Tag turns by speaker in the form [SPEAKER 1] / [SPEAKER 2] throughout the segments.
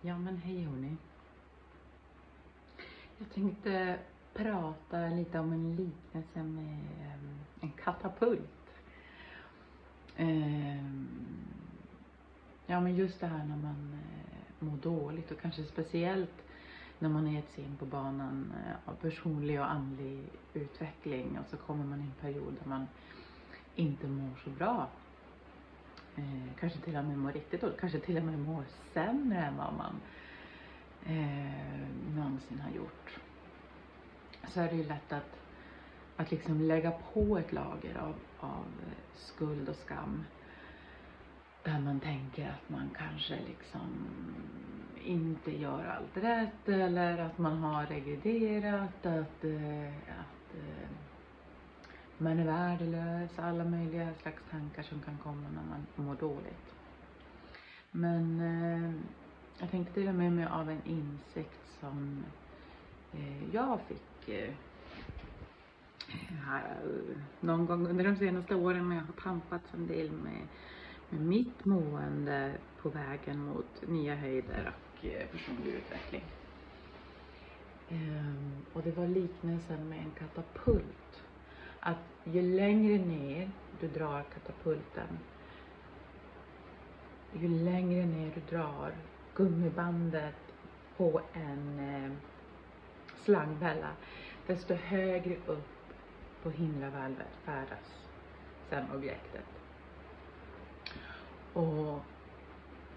[SPEAKER 1] Ja men hej hörni. Jag tänkte prata lite om en liknelse med ehm, en katapult. Ehm, ja men just det här när man eh, mår dåligt och kanske speciellt när man har gett sig in på banan eh, av personlig och andlig utveckling och så kommer man i en period där man inte mår så bra eh, kanske till och med mår riktigt dåligt, kanske till och med mår sämre än vad man eh, någonsin har gjort. Så är det ju lätt att, att liksom lägga på ett lager av, av eh, skuld och skam. Där man tänker att man kanske liksom inte gör allt rätt eller att man har regrederat, att, eh, att eh, man är värdelös, alla möjliga slags tankar som kan komma när man mår dåligt. Men eh, jag tänkte dela med mig av en insikt som eh, jag fick eh, här, någon gång under de senaste åren när jag har tampats en del med, med mitt mående på vägen mot nya höjder och eh, personlig utveckling. Ehm, och det var liknelsen med en katapult att ju längre ner du drar katapulten, ju längre ner du drar gummibandet på en eh, desto högre upp på himlavalvet färdas sen objektet. Och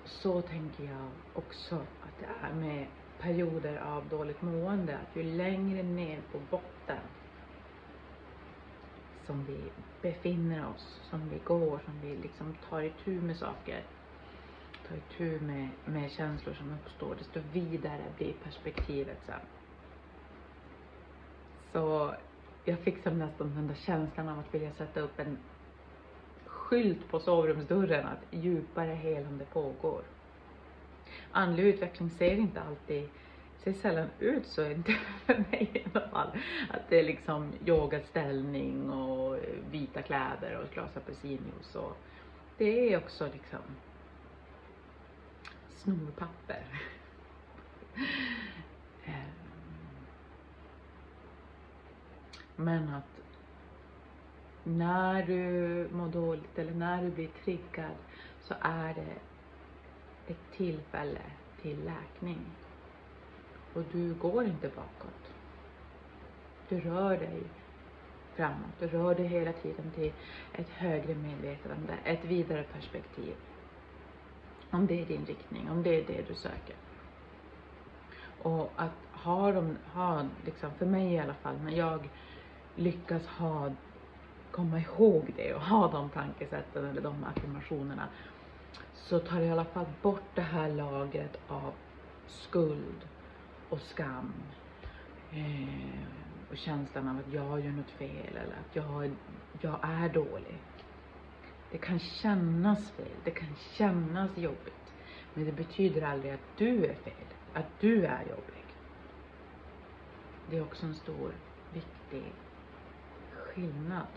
[SPEAKER 1] så tänker jag också att det är med perioder av dåligt mående, att ju längre ner på botten som vi befinner oss, som vi går, som vi liksom tar itu med saker, tar itu med, med känslor som uppstår, desto vidare blir perspektivet sen. Så jag fick som nästan den där känslan av att vilja sätta upp en skylt på sovrumsdörren att djupare helande pågår. Andlig utveckling ser inte alltid ser sällan ut så, inte för mig i alla fall. Att det är liksom yogaställning och vita kläder och ett glas apelsinjuice och det är också liksom snorpapper. Ehm. Men att när du mår dåligt eller när du blir triggad så är det ett tillfälle till läkning. Och du går inte bakåt. Du rör dig framåt. Du rör dig hela tiden till ett högre medvetande, ett vidare perspektiv. Om det är din riktning, om det är det du söker. Och att ha dem, ha liksom, för mig i alla fall, när jag lyckas ha, komma ihåg det och ha de tankesätten eller de affirmationerna så tar det i alla fall bort det här lagret av skuld och skam eh, och känslan av att jag gör något fel eller att jag, jag är dålig. Det kan kännas fel, det kan kännas jobbigt, men det betyder aldrig att du är fel, att du är jobbig. Det är också en stor, viktig skillnad.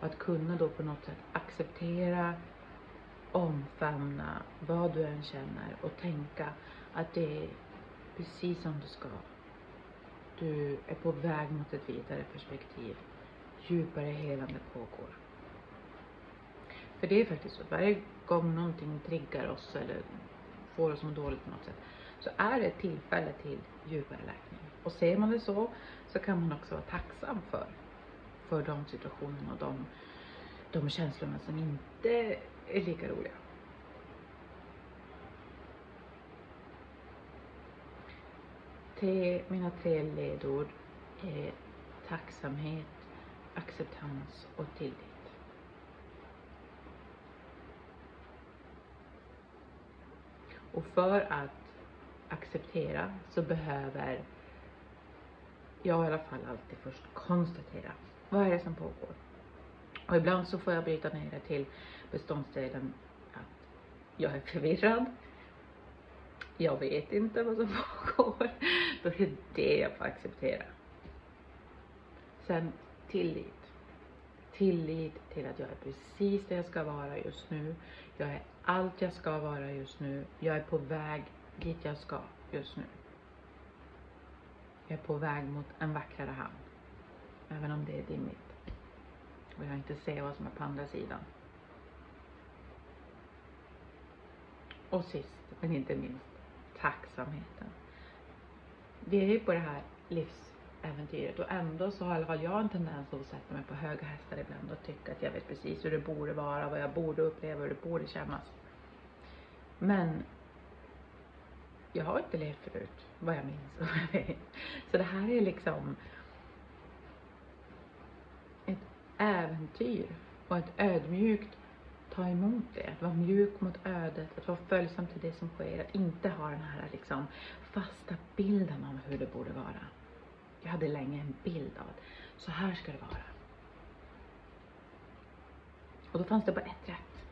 [SPEAKER 1] Och att kunna då på något sätt acceptera, omfamna vad du än känner och tänka att det är precis som du ska. Du är på väg mot ett vidare perspektiv. Djupare helande pågår. För det är faktiskt så, att varje gång någonting triggar oss eller får oss må dåligt på något sätt så är det ett tillfälle till djupare läkning. Och ser man det så, så kan man också vara tacksam för, för de situationerna och de, de känslorna som inte är lika roliga. Tre, mina tre ledord är tacksamhet, acceptans och tillit. Och för att acceptera så behöver jag i alla fall alltid först konstatera vad är det som pågår. Och ibland så får jag bryta ner det till beståndsdelen att jag är förvirrad, jag vet inte vad som pågår, då är det det jag får acceptera. Sen tillit. Tillit till att jag är precis där jag ska vara just nu. Jag är allt jag ska vara just nu. Jag är på väg dit jag ska just nu. Jag är på väg mot en vackrare hamn. Även om det är dimmigt. Och jag inte ser vad som är på andra sidan. Och sist men inte minst, tacksamheten. Vi är ju på det här livsäventyret och ändå så har i alla fall jag en tendens att sätta mig på höga hästar ibland och tycka att jag vet precis hur det borde vara, vad jag borde uppleva, hur det borde kännas. Men jag har inte levt förut, vad jag minns och vad jag vet. Så det här är liksom ett äventyr och ett ödmjukt ta emot det, att vara mjuk mot ödet, att vara följsam till det som sker, att inte ha den här liksom fasta bilden av hur det borde vara. Jag hade länge en bild av att så här ska det vara. Och då fanns det bara ett rätt.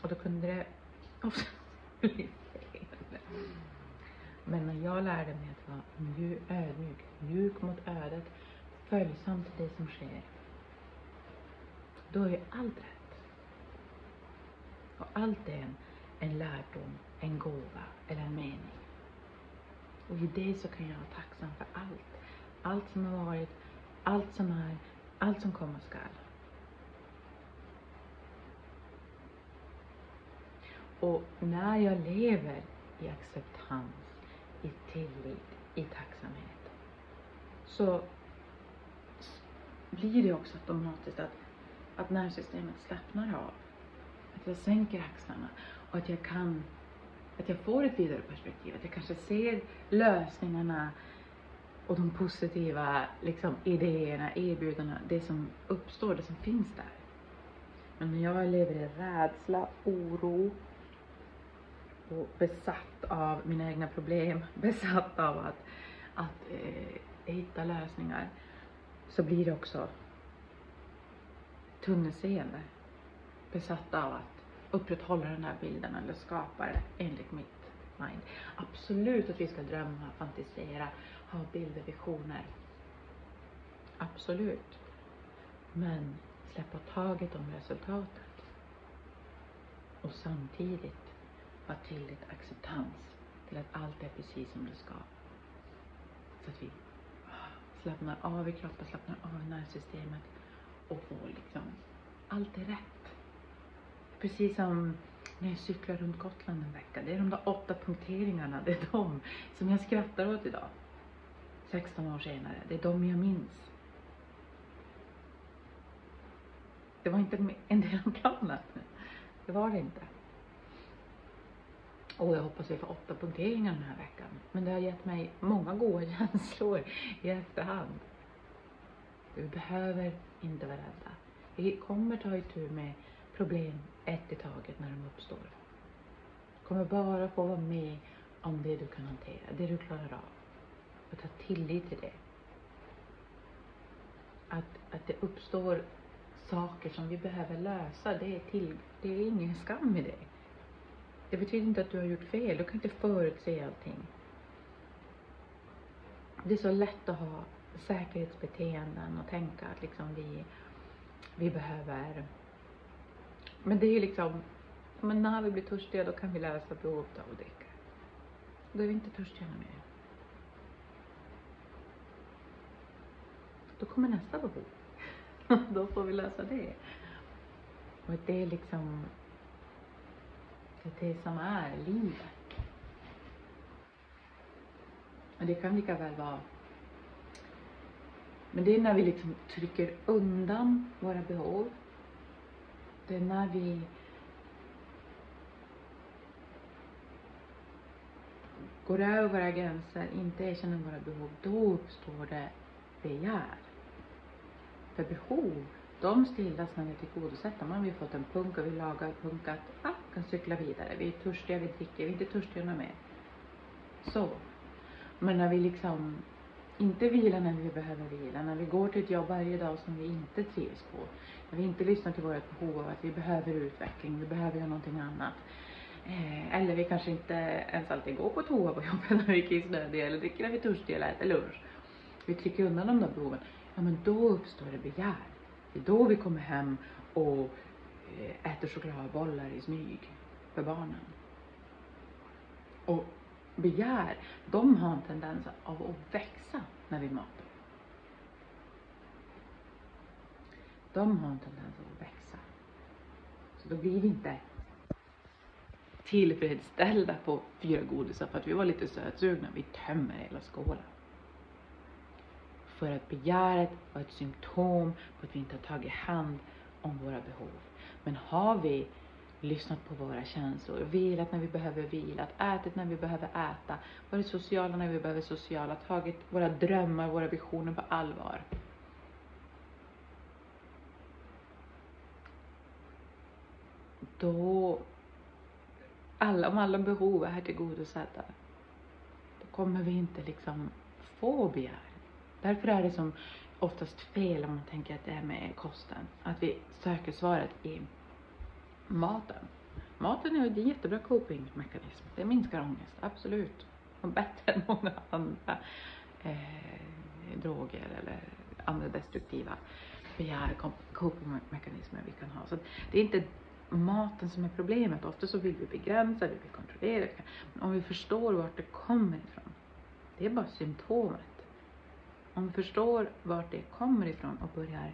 [SPEAKER 1] Och då kunde det också bli fel. Men när jag lärde mig att vara mjuk, ödmjuk, mjuk mot ödet, följsam till det som sker, då är ju allt rätt. Allt är en, en lärdom, en gåva eller en mening. Och i det så kan jag vara tacksam för allt. Allt som har varit, allt som är, allt som komma skall. Och när jag lever i acceptans, i tillit, i tacksamhet så blir det också automatiskt att, att nervsystemet slappnar av. Att jag sänker axlarna och att jag kan, att jag får ett vidare perspektiv. Att jag kanske ser lösningarna och de positiva liksom, idéerna, erbjudandena, det som uppstår, det som finns där. Men när jag lever i rädsla, oro och besatt av mina egna problem, besatt av att, att eh, hitta lösningar, så blir det också tunnelseende besatt av att upprätthålla den här bilden eller skapa det enligt mitt mind. Absolut att vi ska drömma, fantisera, ha bilder, visioner. Absolut. Men släppa taget om resultatet. Och samtidigt ha tillit, acceptans till att allt är precis som det ska. Så att vi slappnar av i kroppen, slappnar av i nervsystemet och får liksom, allt är rätt. Precis som när jag cyklar runt Gotland en vecka. Det är de där åtta punkteringarna, det är de som jag skrattar åt idag. 16 år senare. Det är de jag minns. Det var inte en del av planen. Det var det inte. Och jag hoppas vi får åtta punkteringar den här veckan. Men det har gett mig många goda känslor i efterhand. Vi behöver inte vara rädda. Vi kommer ta itu med problem ett i taget när de uppstår. Du kommer bara få vara med om det du kan hantera, det du klarar av. Och ta tillit till det. Att, att det uppstår saker som vi behöver lösa, det är, till, det är ingen skam i det. Det betyder inte att du har gjort fel, du kan inte förutse allting. Det är så lätt att ha säkerhetsbeteenden och tänka att liksom vi, vi behöver men det är ju liksom, men när vi blir törstiga då kan vi läsa behovet av att dricka. Då är vi inte törstiga mer. Då kommer nästa behov. då får vi lösa det. Och det är liksom, det är det som är livet. Och det kan lika väl vara men det är när vi liksom trycker undan våra behov det är när vi går över våra gränser, inte erkänner våra behov, då uppstår det begär. För behov, de stillas när vi är tillgodosedda. Man har vi fått en punk och vi lagar punkat, ah, kan cykla vidare. Vi är törstiga, vi dricker, vi är inte törstiga något mer. Så. Men när vi liksom inte vila när vi behöver vila, när vi går till ett jobb varje dag som vi inte trivs på, när vi inte lyssnar till vårt behov av att vi behöver utveckling, vi behöver göra någonting annat. Eh, eller vi kanske inte ens alltid går på toa på jobbet när vi är kissnödiga eller dricker när vi är törstiga eller äter lunch. Vi trycker undan de där behoven. Ja men då uppstår det begär. Det är då vi kommer hem och eh, äter chokladbollar i smyg för barnen. och begär, de har en tendens av att växa när vi matar. De har en tendens att växa. Så då blir vi inte tillfredsställda på fyra godisar för att vi var lite sötsugna. Vi tömmer hela skålen. För att begäret var ett symptom på att vi inte har tagit hand om våra behov. Men har vi lyssnat på våra känslor, vilat när vi behöver vila, ätit när vi behöver äta, varit sociala när vi behöver sociala, tagit våra drömmar, våra visioner på allvar. Då, alla, om alla behov är tillgodosedda, då kommer vi inte liksom få begär. Därför är det som oftast fel om man tänker att det är med kosten, att vi söker svaret i maten. Maten är en jättebra copingmekanism. Det minskar ångest, absolut. Och bättre än många andra eh, droger eller andra destruktiva begär copingmekanismer vi kan ha. Så det är inte maten som är problemet. Ofta så vill vi begränsa, vi vill kontrollera. Men om vi förstår vart det kommer ifrån, det är bara symptomet. Om vi förstår vart det kommer ifrån och börjar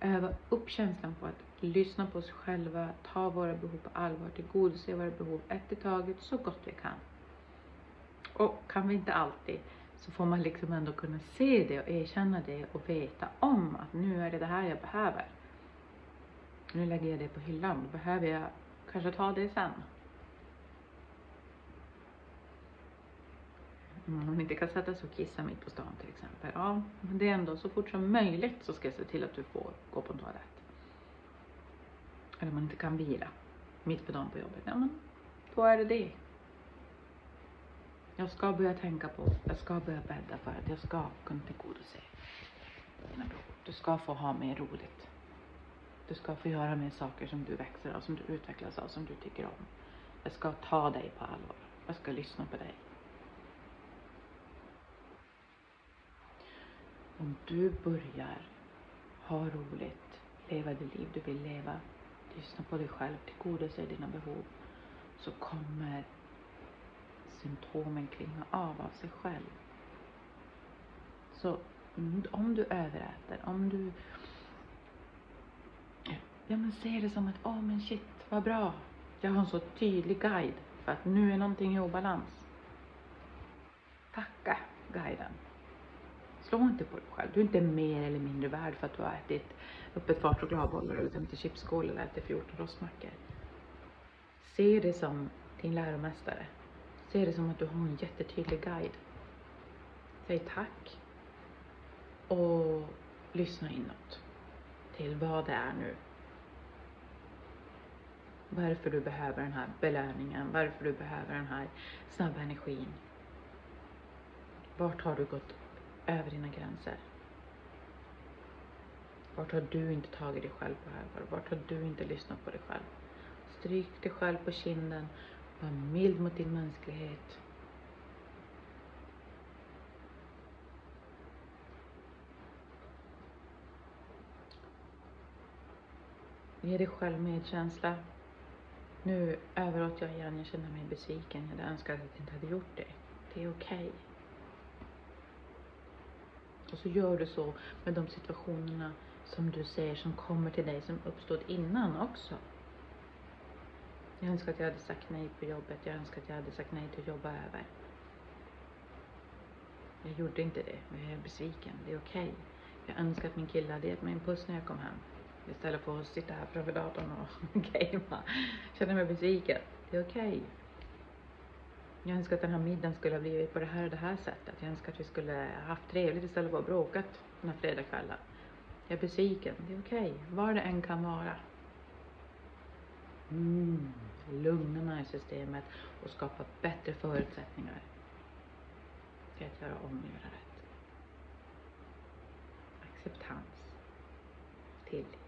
[SPEAKER 1] öva upp känslan på att lyssna på oss själva, ta våra behov på allvar, tillgodose våra behov ett i taget så gott vi kan. Och kan vi inte alltid så får man liksom ändå kunna se det och erkänna det och veta om att nu är det det här jag behöver. Nu lägger jag det på hyllan, då behöver jag kanske ta det sen. Mm, om man inte kan sätta sig och kissa mitt på stan till exempel. Ja, men det är ändå så fort som möjligt så ska jag se till att du får gå på en toalett. Eller om man inte kan vila mitt på dagen på jobbet. Ja, men då är det det. Jag ska börja tänka på, jag ska börja bädda för att jag ska kunna tillgodose dina behov. Du ska få ha mer roligt. Du ska få göra mer saker som du växer av, som du utvecklas av, som du tycker om. Jag ska ta dig på allvar. Jag ska lyssna på dig. Om du börjar ha roligt, leva det liv du vill leva, lyssna på dig själv, tillgodose dina behov, så kommer symptomen klinga av av sig själv. Så mm, om du överäter, om du Ja men ser det som att, åh oh, men shit, vad bra. Jag har en så tydlig guide för att nu är någonting i obalans. Tacka guiden. Slå inte på dig själv. Du är inte mer eller mindre värd för att du har ätit upp ett par chokladbollar eller 50 chipsskål eller ätit 14 rostmackor. Se det som din läromästare. Se det som att du har en jättetydlig guide. Säg tack. Och lyssna inåt till vad det är nu. Varför du behöver den här belöningen, varför du behöver den här snabba energin. Vart har du gått över dina gränser? Vart har du inte tagit dig själv på allvar? Vart har du inte lyssnat på dig själv? Stryk dig själv på kinden. Var mild mot din mänsklighet. Ge dig själv medkänsla. Nu överåt jag igen, jag känner mig besviken. Jag önskar att jag inte hade gjort det. Det är okej. Okay. Och så gör du så med de situationerna som du ser som kommer till dig som uppstått innan också. Jag önskar att jag hade sagt nej på jobbet. Jag önskar att jag hade sagt nej till att jobba över. Jag gjorde inte det, men jag är besviken. Det är okej. Okay. Jag önskar att min kille hade gett mig en puss när jag kom hem. Istället för att sitta här framför datorn och gamea. Känner mig besviken. Det är okej. Okay. Jag önskar att den här middagen skulle ha blivit på det här och det här sättet. Jag önskar att vi skulle ha haft trevligt istället för att bråkat den här fredagskvällen. Jag är besviken. Det är okej. Okay. Var det än kan vara. Mm. Lugna nervsystemet och skapa bättre förutsättningar till att göra om och göra rätt. Acceptans. Tillit.